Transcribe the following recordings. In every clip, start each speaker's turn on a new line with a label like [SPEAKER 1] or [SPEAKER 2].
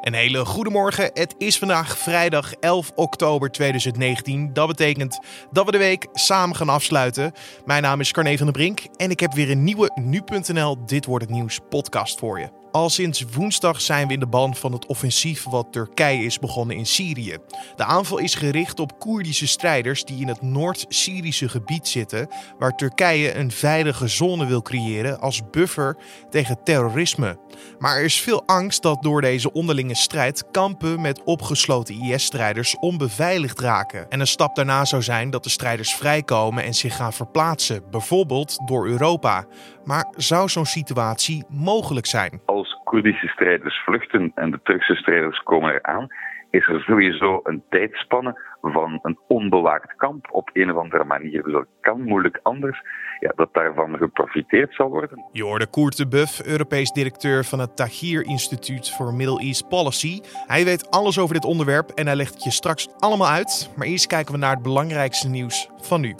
[SPEAKER 1] Een hele goede morgen. Het is vandaag vrijdag 11 oktober 2019. Dat betekent dat we de week samen gaan afsluiten. Mijn naam is Carne van der Brink en ik heb weer een nieuwe nu.nl Dit wordt het nieuws podcast voor je. Al sinds woensdag zijn we in de ban van het offensief wat Turkije is begonnen in Syrië. De aanval is gericht op Koerdische strijders die in het Noord-Syrische gebied zitten, waar Turkije een veilige zone wil creëren als buffer tegen terrorisme. Maar er is veel angst dat door deze onderlinge strijd kampen met opgesloten IS-strijders onbeveiligd raken. En een stap daarna zou zijn dat de strijders vrijkomen en zich gaan verplaatsen, bijvoorbeeld door Europa. Maar zou zo'n situatie mogelijk zijn?
[SPEAKER 2] Koerdische strijders vluchten en de Turkse strijders komen eraan, is er sowieso een tijdspanne van een onbewaakt kamp op een of andere manier. Dus dat kan moeilijk anders ja, dat daarvan geprofiteerd zal worden.
[SPEAKER 1] Je hoorde Koert de Buff, Europees directeur van het Tahir Instituut voor Middle East Policy. Hij weet alles over dit onderwerp en hij legt het je straks allemaal uit. Maar eerst kijken we naar het belangrijkste nieuws van nu.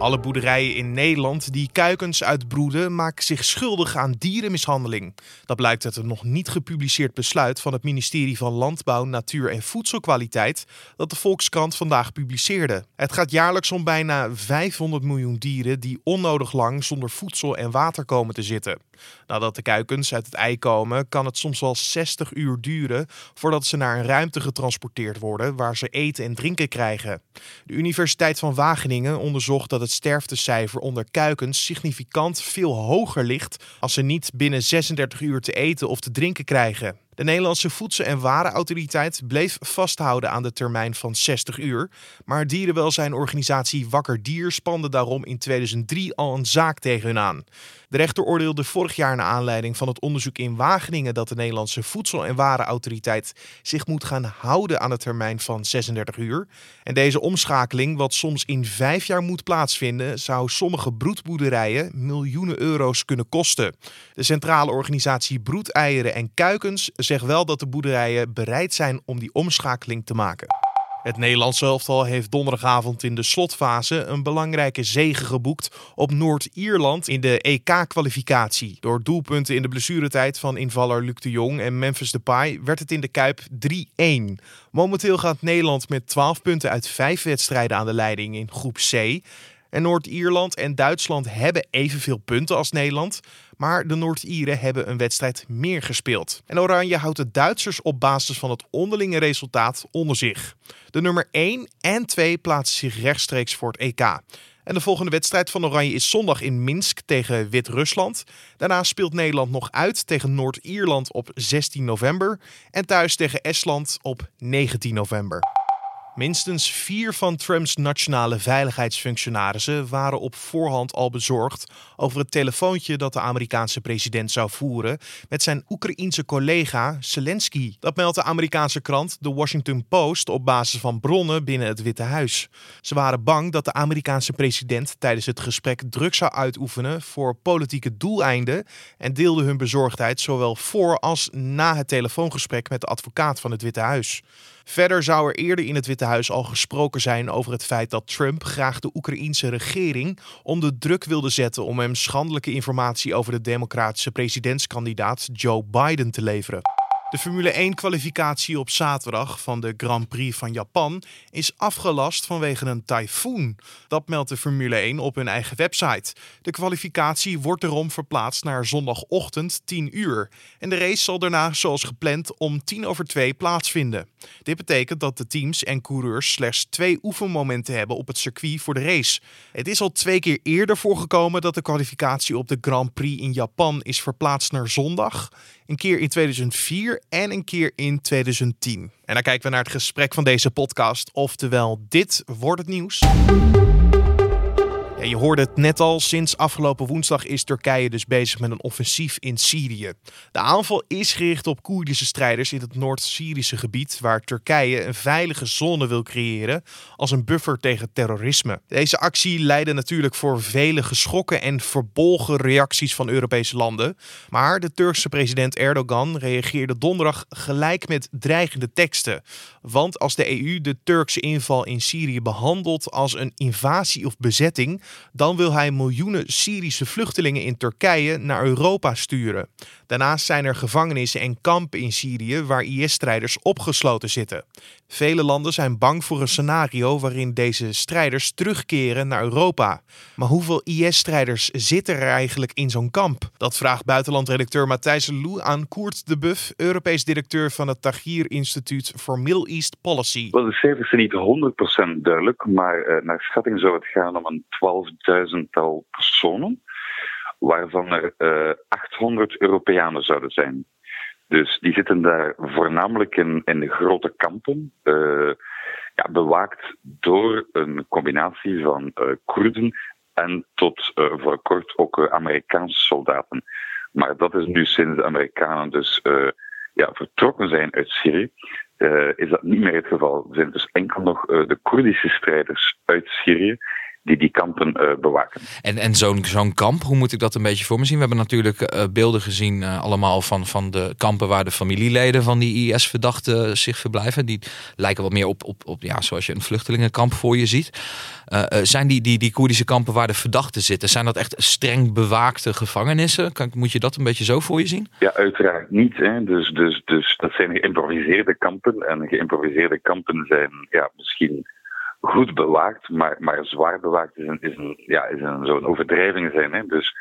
[SPEAKER 1] Alle boerderijen in Nederland die kuikens uitbroeden maken zich schuldig aan dierenmishandeling. Dat blijkt uit een nog niet gepubliceerd besluit van het ministerie van Landbouw, Natuur en Voedselkwaliteit dat de Volkskrant vandaag publiceerde. Het gaat jaarlijks om bijna 500 miljoen dieren die onnodig lang zonder voedsel en water komen te zitten. Nadat de kuikens uit het ei komen, kan het soms wel 60 uur duren voordat ze naar een ruimte getransporteerd worden waar ze eten en drinken krijgen. De Universiteit van Wageningen onderzocht dat het sterftecijfer onder kuikens significant veel hoger ligt als ze niet binnen 36 uur te eten of te drinken krijgen. De Nederlandse Voedsel- en Warenautoriteit bleef vasthouden aan de termijn van 60 uur, maar dierenwelzijnorganisatie Wakker Dier spande daarom in 2003 al een zaak tegen hun aan. De rechter oordeelde vorig jaar naar aanleiding van het onderzoek in Wageningen dat de Nederlandse Voedsel- en Warenautoriteit zich moet gaan houden aan de termijn van 36 uur. En deze omschakeling, wat soms in vijf jaar moet plaatsvinden, zou sommige broedboerderijen miljoenen euro's kunnen kosten. De centrale organisatie Broedeieren en Kuikens zegt wel dat de boerderijen bereid zijn om die omschakeling te maken. Het Nederlandse elftal heeft donderdagavond in de slotfase een belangrijke zege geboekt op Noord-Ierland in de EK-kwalificatie. Door doelpunten in de blessuretijd van invaller Luc de Jong en Memphis Depay werd het in de Kuip 3-1. Momenteel gaat Nederland met 12 punten uit 5 wedstrijden aan de leiding in groep C. En Noord-Ierland en Duitsland hebben evenveel punten als Nederland. Maar de Noord-Ieren hebben een wedstrijd meer gespeeld. En Oranje houdt de Duitsers op basis van het onderlinge resultaat onder zich. De nummer 1 en 2 plaatsen zich rechtstreeks voor het EK. En de volgende wedstrijd van Oranje is zondag in Minsk tegen Wit-Rusland. Daarna speelt Nederland nog uit tegen Noord-Ierland op 16 november. En thuis tegen Estland op 19 november. Minstens vier van Trumps nationale veiligheidsfunctionarissen waren op voorhand al bezorgd over het telefoontje dat de Amerikaanse president zou voeren met zijn Oekraïense collega Zelensky. Dat meldt de Amerikaanse krant The Washington Post op basis van bronnen binnen het Witte Huis. Ze waren bang dat de Amerikaanse president tijdens het gesprek druk zou uitoefenen voor politieke doeleinden en deelden hun bezorgdheid zowel voor als na het telefoongesprek met de advocaat van het Witte Huis. Verder zou er eerder in het Witte Huis al gesproken zijn over het feit dat Trump graag de Oekraïense regering onder druk wilde zetten om hem schandelijke informatie over de democratische presidentskandidaat Joe Biden te leveren. De Formule 1-kwalificatie op zaterdag van de Grand Prix van Japan is afgelast vanwege een tyfoon. Dat meldt de Formule 1 op hun eigen website. De kwalificatie wordt erom verplaatst naar zondagochtend 10 uur. En de race zal daarna, zoals gepland, om 10 over 2 plaatsvinden. Dit betekent dat de teams en coureurs slechts twee oefenmomenten hebben op het circuit voor de race. Het is al twee keer eerder voorgekomen dat de kwalificatie op de Grand Prix in Japan is verplaatst naar zondag. Een keer in 2004 en een keer in 2010. En dan kijken we naar het gesprek van deze podcast. Oftewel, dit wordt het nieuws. Je hoorde het net al, sinds afgelopen woensdag is Turkije dus bezig met een offensief in Syrië. De aanval is gericht op Koerdische strijders in het Noord-Syrische gebied, waar Turkije een veilige zone wil creëren als een buffer tegen terrorisme. Deze actie leidde natuurlijk voor vele geschrokken en verbolgen reacties van Europese landen. Maar de Turkse president Erdogan reageerde donderdag gelijk met dreigende teksten. Want als de EU de Turkse inval in Syrië behandelt als een invasie of bezetting, Dan wil hij miljoenen Syrische vluchtelingen in Turkije naar Europa sturen. Daarnaast zijn er gevangenissen en kampen in Syrië waar IS-strijders opgesloten zitten. Vele landen zijn bang voor een scenario waarin deze strijders terugkeren naar Europa. Maar hoeveel IS-strijders zitten er eigenlijk in zo'n kamp? Dat vraagt buitenlandredacteur Matthijs Lou aan Koert de Buff, Europees directeur van het Tagir Instituut voor Middle East Policy.
[SPEAKER 2] De cijfers zijn niet 100% duidelijk, maar uh, naar schatting zou het gaan om een 12.000-tal personen waarvan er uh, eh, 800 Europeanen zouden zijn. Dus die zitten daar voornamelijk in, in grote kampen, uh, ja, bewaakt door een combinatie van uh, Koerden en tot voor kort ook Amerikaanse soldaten. Maar dat is nu sinds de Amerikanen dus ja, vertrokken zijn uit Syrië, is dat niet meer het geval. Er zijn dus enkel nog de Koerdische strijders uit Syrië die die kampen uh, bewaken.
[SPEAKER 3] En, en zo'n zo'n kamp, hoe moet ik dat een beetje voor me zien? We hebben natuurlijk uh, beelden gezien uh, allemaal van, van de kampen waar de familieleden van die IS-verdachten zich verblijven. Die lijken wat meer op, op, op ja, zoals je een vluchtelingenkamp voor je ziet. zijn die, die, die Koerdische kampen waar de verdachten zitten, zijn dat echt streng bewaakte gevangenissen? Kan, moet je dat een beetje zo voor je zien?
[SPEAKER 2] Ja, uiteraard niet. Hè. Dus, dus, dus dat zijn geïmproviseerde kampen. En geïmproviseerde kampen zijn ja, misschien goed bewaakt, maar, maar zwaar bewaakt is een, is ja, is een, zo'n overdrijving zijn. Hè? Dus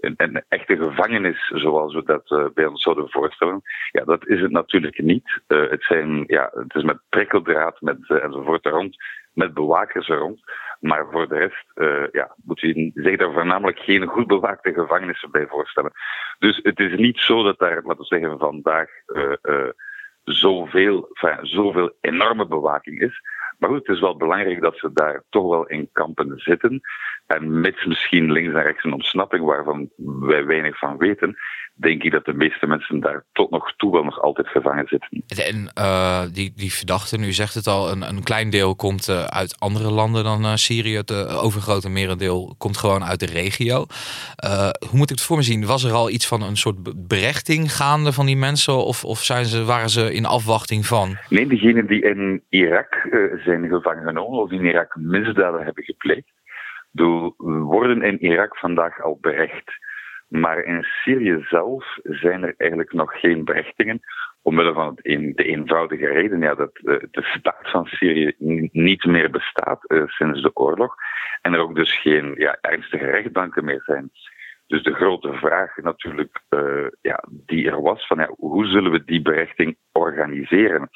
[SPEAKER 2] een, echte gevangenis, zoals we dat uh, bij ons zouden voorstellen, ja, dat is het natuurlijk niet. Uh, het, zijn, ja, het is met prikkeldraad met, uh, enzovoort er rond, met bewakers er rond. Maar voor de rest ja, moet je zich daar voornamelijk geen goed bewaakte gevangenissen bij voorstellen. Dus het is niet zo dat daar, laten we zeggen, vandaag zoveel, zoveel enorme bewaking is. Maar goed, het is wel belangrijk dat ze daar toch wel in kampen zitten. En met misschien links en rechts een ontsnapping waarvan wij weinig van weten, denk ik dat de meeste mensen daar tot nog toe wel nog altijd gevangen zitten.
[SPEAKER 3] En uh, die, die verdachten, u zegt het al, een, een klein deel komt uh, uit andere landen dan uh, Syrië. Het overgrote merendeel komt gewoon uit de regio. hoe moet ik het voor me zien? Was er al iets van een soort berechting gaande van die mensen? Of, of zijn ze, waren ze in afwachting van?
[SPEAKER 2] Nee, degenen die in Irak zijn gevangen genomen of in Irak misdaden hebben gepleegd, worden in Irak vandaag al berecht. Maar in Syrië zelf zijn er eigenlijk nog geen berechtingen. Omwille van de eenvoudige reden ja, dat de, de staat van Syrië niet meer bestaat uh, sinds de oorlog. En er ook dus geen ja, ernstige rechtbanken meer zijn. Dus de grote vraag natuurlijk uh, ja, die er was, van ja, hoe zullen we die berechting organiseren?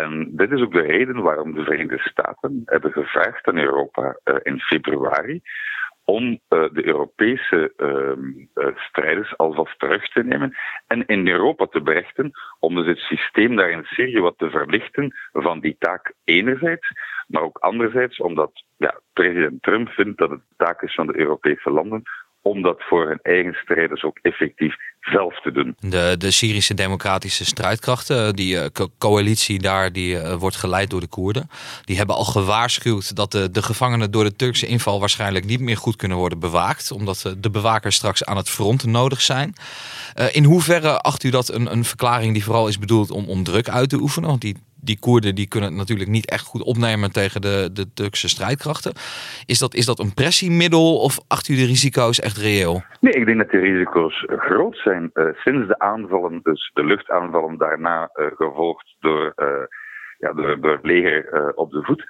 [SPEAKER 2] En dit is ook de reden waarom de Verenigde Staten hebben gevraagd aan Europa uh, in februari om uh, de Europese uh, strijders alvast terug te nemen en in Europa te berechten, om dus het systeem daar in Syrië wat te verlichten van die taak enerzijds, maar ook anderzijds omdat ja, president Trump vindt dat het taak is van de Europese landen om dat voor hun eigen strijders ook effectief zelf te doen.
[SPEAKER 3] De, de Syrische democratische strijdkrachten, die uh, coalitie daar, die uh, wordt geleid door de Koerden. Die hebben al gewaarschuwd dat de, de gevangenen door de Turkse inval waarschijnlijk niet meer goed kunnen worden bewaakt. Omdat de bewakers straks aan het front nodig zijn. in hoeverre acht u dat een, een verklaring die vooral is bedoeld om, om druk uit te oefenen? Die die Koerden die kunnen het natuurlijk niet echt goed opnemen tegen de, de Turkse strijdkrachten. Is dat, is dat een pressiemiddel of acht u de risico's echt reëel?
[SPEAKER 2] Nee, ik denk dat de risico's groot zijn. Uh, sinds de aanvallen, dus de luchtaanvallen daarna uh, gevolgd door, uh, ja, door, door het leger op de voet.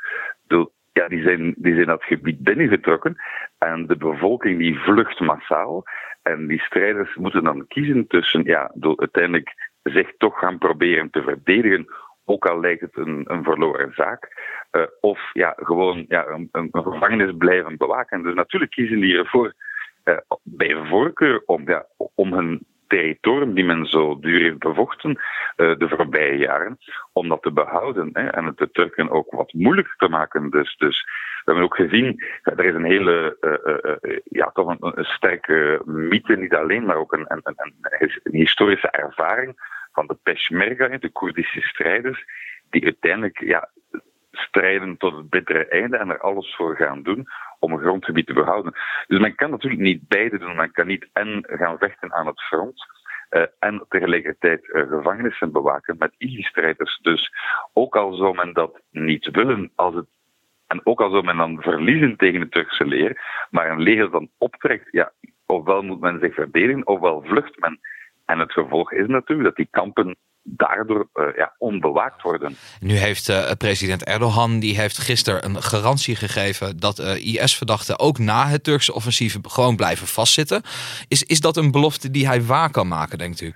[SPEAKER 2] Ja, die zijn, die zijn dat gebied binnengetrokken en de bevolking die vlucht massaal. En die strijders moeten dan kiezen tussen ja, door uiteindelijk zich toch gaan proberen te verdedigen ook al lijkt het een, een verloren zaak. Uh, of ja, gewoon ja, een, een, gevangenis blijven bewaken. Dus natuurlijk kiezen die ervoor uh, bij voorkeur om, ja, om hun territorium die men zo duur heeft bevochten uh, de voorbije jaren, om dat te behouden hè, en het de Turken ook wat moeilijker te maken. Dus, dus we hebben ook gezien, er is een hele, ja, toch een, sterke mythe, niet alleen, maar ook een, een historische ervaring van de Peshmerga, de Koerdische strijders, die uiteindelijk ja, strijden tot het bittere einde en er alles voor gaan doen om een grondgebied te behouden. Dus men kan natuurlijk niet beide doen. Men kan niet en gaan vechten aan het front uh, en tegelijkertijd uh, gevangenissen bewaken met ISIS-strijders. Dus ook al zou men dat niet willen, als het En ook al zou men dan verliezen tegen het Turkse leger, maar een leger dan optrekt, ja, ofwel moet men zich verdedigen, ofwel vlucht men. En het gevolg is natuurlijk dat die kampen daardoor uh, ja, onbewaakt worden.
[SPEAKER 3] Nu heeft uh, president Erdogan die heeft gisteren een garantie gegeven dat uh, IS-verdachten ook na het Turkse offensief gewoon blijven vastzitten. Is, is dat een belofte die hij waar kan maken, denkt u?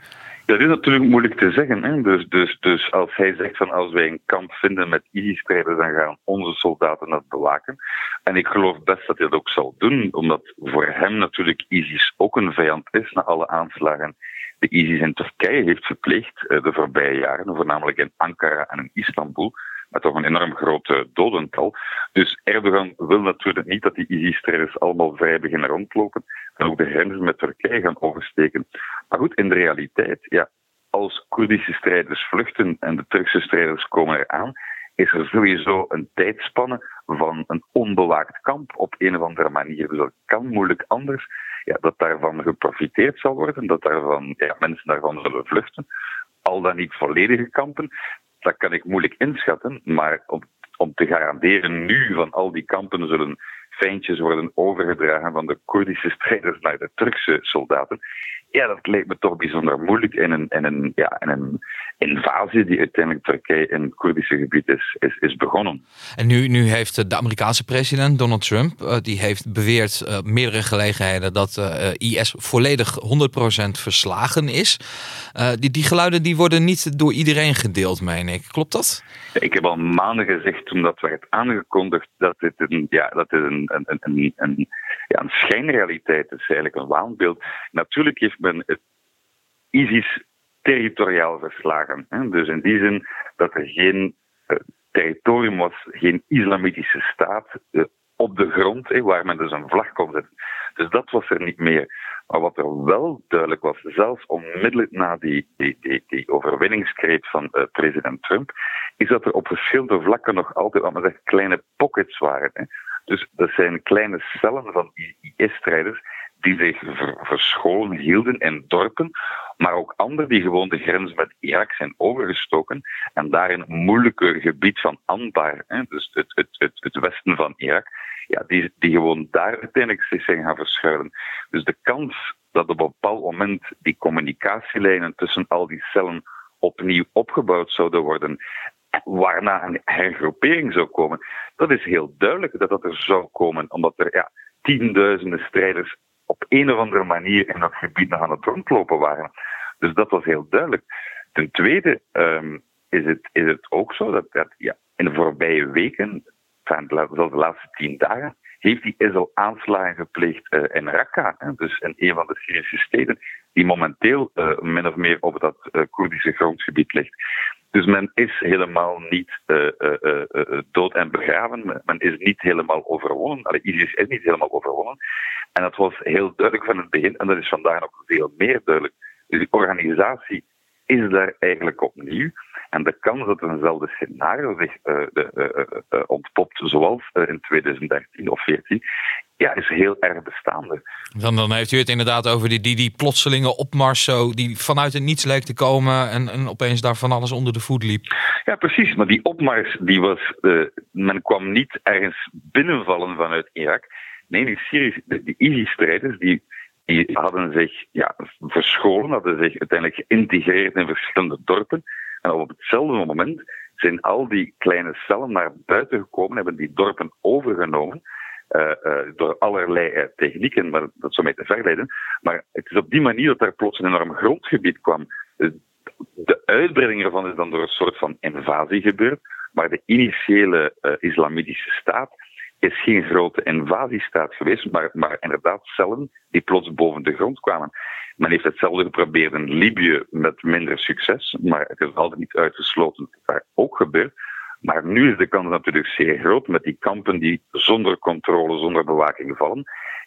[SPEAKER 2] Dat is natuurlijk moeilijk te zeggen. Hè? Dus, dus, dus als hij zegt van als wij een kamp vinden met ISIS-strijders, dan gaan onze soldaten dat bewaken. En ik geloof best dat hij dat ook zal doen, omdat voor hem natuurlijk ISIS ook een vijand is na alle aanslagen de ISIS in Turkije heeft verpleegd de voorbije jaren, voornamelijk in Ankara en in Istanbul met toch een enorm groot dodental. Dus Erdogan wil natuurlijk niet dat die ISIS-strijders allemaal vrij beginnen rondlopen en ook de grenzen met Turkije gaan oversteken. Maar goed, in de realiteit, ja, als Koerdische strijders vluchten en de Turkse strijders komen eraan, is er sowieso een tijdspanne van een onbewaakt kamp op een of andere manier. Dus dat kan moeilijk anders. Ja, dat daarvan geprofiteerd zal worden, dat daarvan, ja, mensen daarvan zullen vluchten. Al dan niet volledige kampen, dat kan ik moeilijk inschatten. Maar om, om te garanderen nu van al die kampen zullen fijntjes worden overgedragen van de Koerdische strijders naar de Turkse soldaten. Ja, dat lijkt me toch bijzonder moeilijk in een, in een, ja, in een invasie die uiteindelijk Turkije in het Koerdische gebied is, is, is begonnen.
[SPEAKER 3] En nu, nu heeft de Amerikaanse president Donald Trump, uh, die heeft beweerd uh, meerdere gelegenheden dat uh, IS volledig 100% verslagen is. die, die geluiden die worden niet door iedereen gedeeld, meen ik. Klopt dat?
[SPEAKER 2] Ik heb al maanden gezegd toen dat werd aangekondigd dat dit een, ja, dat dit een, een, een, een, ja, een schijnrealiteit is, eigenlijk een waanbeeld. Natuurlijk heeft men het ISIS territoriaal verslagen. Dus in die zin dat er geen uh, territorium was, geen islamitische staat uh, op de grond, waar men dus een vlag kon zetten. Dus dat was er niet meer. Maar wat er wel duidelijk was, zelfs onmiddellijk na die, die, die, van uh, president Trump, is dat er op verschillende vlakken nog altijd, wat men zegt, kleine pockets waren. Hè. Dus dat zijn kleine cellen van IS-strijders die zich verscholen hielden in dorpen, maar ook anderen die gewoon de grens met Irak zijn overgestoken en daar in het moeilijke gebied van Anbar, hè, dus het, het, het, westen van Irak, ja, die, die gewoon daar uiteindelijk zich zijn gaan verschuilen. Dus de kans dat op een bepaald moment die communicatielijnen tussen al die cellen opnieuw opgebouwd zouden worden, waarna een hergroepering zou komen, dat is heel duidelijk dat dat er zou komen, omdat er ja, tienduizenden strijders op een of andere manier in dat gebied nog aan het rondlopen waren. Dus dat was heel duidelijk. Ten tweede um, is, het, is het ook zo dat, dat ja, in de voorbije weken, zelfs de laatste tien dagen, heeft die ISIL aanslagen gepleegd uh, in Raqqa, hè, dus in een van de Syrische steden, die momenteel uh, min of meer op dat uh, Koerdische grondgebied ligt. Dus men is helemaal niet uh, uh, uh, dood en begraven. Men is niet helemaal overwonnen. Allee, ISIS is niet helemaal overwonnen. En dat was heel duidelijk van het begin. En dat is vandaag nog veel meer duidelijk. Dus die organisatie is daar eigenlijk opnieuw. En de kans dat eenzelfde scenario zich uh, ontpopt, zoals in 2013 of 2014, ja, is heel erg bestaande.
[SPEAKER 3] Dan, dan heeft u het inderdaad over die, die, die plotselinge opmars zo, die vanuit het niets leek te komen en, en opeens daar van alles onder de voet liep.
[SPEAKER 2] Ja, precies. Maar die opmars, die was, men kwam niet ergens binnenvallen vanuit Irak. Nee, die, de, ISIS-strijders, die, die hadden zich ja, verscholen, hadden zich uiteindelijk geïntegreerd in verschillende dorpen. En op hetzelfde moment zijn al die kleine cellen naar buiten gekomen, hebben die dorpen overgenomen. Uh, uh, door allerlei uh, technieken, maar dat zou mij te ver leiden. Maar het is op die manier dat er plots een enorm grondgebied kwam. De uitbreiding ervan is dan door een soort van invasie gebeurd, maar de initiële islamitische staat is geen grote invasiestaat geweest, maar, maar inderdaad cellen die plots boven de grond kwamen. Men heeft hetzelfde geprobeerd in Libië met minder succes, maar het is altijd niet uitgesloten dat het daar ook gebeurt. Maar nu is de kans natuurlijk zeer groot met die kampen die zonder controle, zonder bewaking vallen.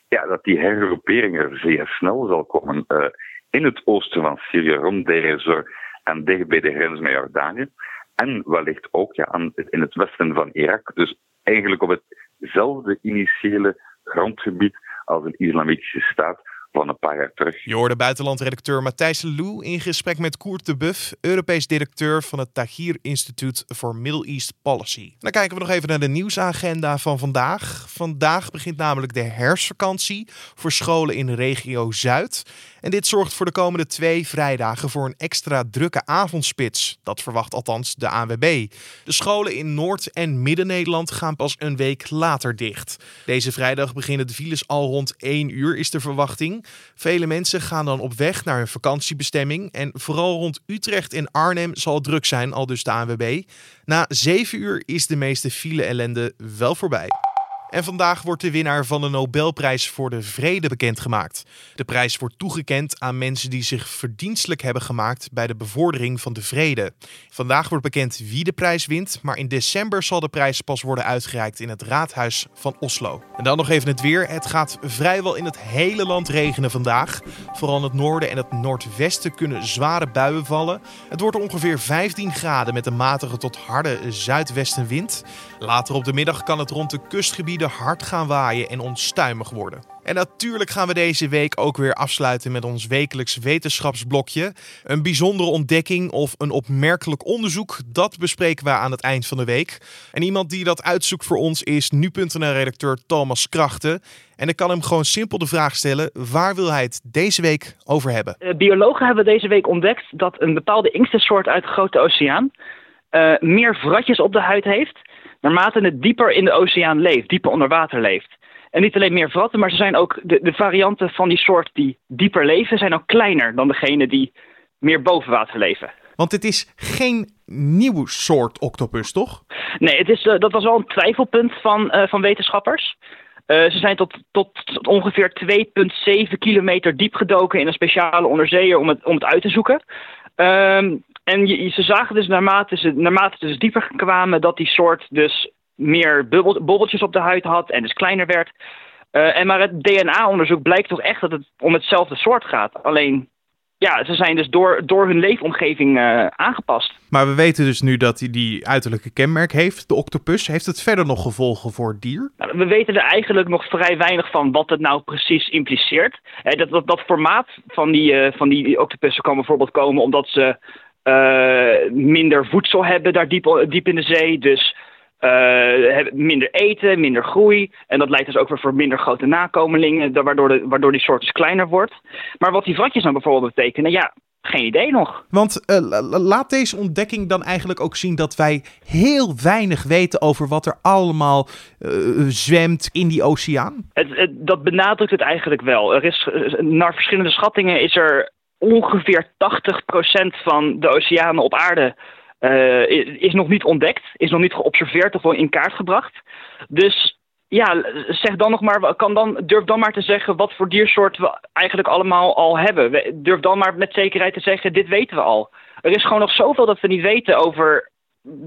[SPEAKER 2] Ja, dat die hergroepering er zeer snel zal komen uh, in het oosten van Syrië, rond Deir en dicht bij de grens met Jordanië. En wellicht ook ja, in het westen van Irak. Dus eigenlijk op hetzelfde initiële grondgebied als een islamitische staat van een paar jaar terug.
[SPEAKER 1] Je hoorde buitenlandredacteur Matthijs Lou in gesprek met Koert de Buff, Europees directeur van het Tahir Instituut voor Middle East Policy. Dan kijken we nog even naar de nieuwsagenda van vandaag. Vandaag begint namelijk de herfstvakantie voor scholen in regio Zuid. En dit zorgt voor de komende twee vrijdagen voor een extra drukke avondspits. Dat verwacht althans de ANWB. De scholen in Noord- en Midden-Nederland gaan pas een week later dicht. Deze vrijdag beginnen de files al rond 1 uur, is de verwachting. Vele mensen gaan dan op weg naar hun vakantiebestemming. En vooral rond Utrecht en Arnhem zal het druk zijn, al dus de ANWB. Na 7 uur is de meeste file-ellende wel voorbij. En vandaag wordt de winnaar van de Nobelprijs voor de Vrede bekendgemaakt. De prijs wordt toegekend aan mensen die zich verdienstelijk hebben gemaakt bij de bevordering van de vrede. Vandaag wordt bekend wie de prijs wint, maar in december zal de prijs pas worden uitgereikt in het raadhuis van Oslo. En dan nog even het weer. Het gaat vrijwel in het hele land regenen vandaag. Vooral in het noorden en het noordwesten kunnen zware buien vallen. Het wordt ongeveer 15 graden met een matige tot harde zuidwestenwind. Later op de middag kan het rond de kustgebieden hard gaan waaien en onstuimig worden. En natuurlijk gaan we deze week ook weer afsluiten met ons wekelijks wetenschapsblokje. Een bijzondere ontdekking of een opmerkelijk onderzoek, dat bespreken we aan het eind van de week. En iemand die dat uitzoekt voor ons is nu.nl-redacteur Thomas Krachten. En ik kan hem gewoon simpel de vraag stellen: waar wil hij het deze week over hebben?
[SPEAKER 4] Uh, biologen hebben deze week ontdekt dat een bepaalde inktsoort uit de Grote Oceaan uh, meer vratjes op de huid heeft naarmate het dieper in de oceaan leeft, dieper onder water leeft. En niet alleen meer vratten, maar ze zijn ook de, de varianten van die soort die dieper leven, zijn ook kleiner dan degene die meer boven water leven.
[SPEAKER 1] Want het is geen nieuw soort octopus, toch?
[SPEAKER 4] Nee, het is, uh, dat was wel een twijfelpunt van, uh, van wetenschappers. Uh, ze zijn tot, tot, tot ongeveer 2,7 kilometer diep gedoken in een speciale onderzeeër om het, om het uit te zoeken. Um, en je, ze zagen dus naarmate ze, naarmate ze dus dieper kwamen dat die soort dus meer bubbel, bobbeltjes op de huid had en dus kleiner werd. Uh, en maar het DNA-onderzoek blijkt toch echt dat het om hetzelfde soort gaat. Alleen, ja, ze zijn dus door, door hun leefomgeving uh, aangepast.
[SPEAKER 1] Maar we weten dus nu dat hij die uiterlijke kenmerk heeft, de octopus. Heeft het verder nog gevolgen voor het dier?
[SPEAKER 4] Nou, we weten er eigenlijk nog vrij weinig van wat het nou precies impliceert. Uh, dat, dat, dat formaat van die, van die octopussen kan bijvoorbeeld komen omdat ze minder voedsel hebben daar diep, diep in de zee. Dus uh, minder eten, minder groei. En dat leidt dus ook weer voor minder grote nakomelingen, waardoor, de, waardoor die soort dus kleiner wordt. Maar wat die vatjes dan bijvoorbeeld betekenen, ja, geen idee nog.
[SPEAKER 1] Want uh, laat deze ontdekking dan eigenlijk ook zien dat wij heel weinig weten over wat er allemaal uh, zwemt in die oceaan?
[SPEAKER 4] Het, het, dat benadrukt het eigenlijk wel. Er is, naar verschillende schattingen is er ongeveer 80% van de oceanen op aarde uh, is nog niet ontdekt, is nog niet geobserveerd of in kaart gebracht. Dus ja, zeg dan nog maar, kan dan, durf dan maar te zeggen wat voor diersoort we eigenlijk allemaal al hebben. Durf dan maar met zekerheid te zeggen, dit weten we al. Er is gewoon nog zoveel dat we niet weten over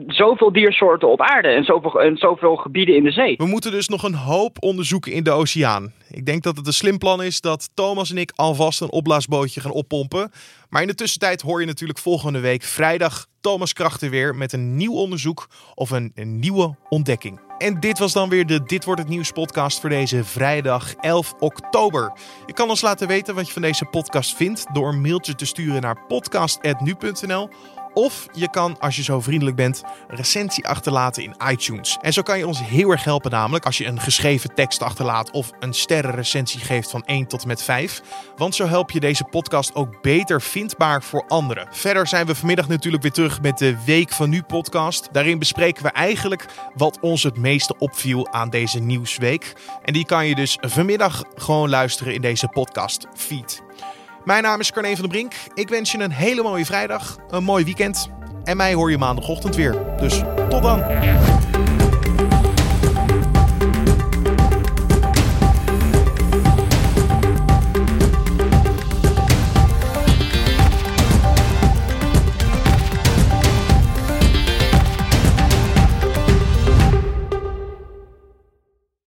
[SPEAKER 4] zoveel diersoorten op aarde en zoveel, en zoveel gebieden in de zee.
[SPEAKER 1] We moeten dus nog een hoop onderzoeken in de oceaan. Ik denk dat het een slim plan is dat Thomas en ik alvast een opblaasbootje gaan oppompen. Maar in de tussentijd hoor je natuurlijk volgende week vrijdag Thomas Krachten weer met een nieuw onderzoek of een, nieuwe ontdekking. En dit was dan weer de Dit wordt het nieuws podcast voor deze vrijdag 11 oktober. Je kan ons laten weten wat je van deze podcast vindt door een mailtje te sturen naar podcast@nu.nl of je kan, als je zo vriendelijk bent, een recensie achterlaten in iTunes. En zo kan je ons heel erg helpen, namelijk als je een geschreven tekst achterlaat of een sterrenrecensie geeft van 1 tot en met 5. Want zo help je deze podcast ook beter vindbaar voor anderen. Verder zijn we vanmiddag natuurlijk weer terug met de Week van Nu podcast. Daarin bespreken we eigenlijk wat ons het meeste opviel aan deze nieuwsweek. En die kan je dus vanmiddag gewoon luisteren in deze podcast feed. Mijn naam is Carne van der Brink. Ik wens je een hele mooie vrijdag, een mooi weekend. En mij hoor je maandagochtend weer. Dus tot dan.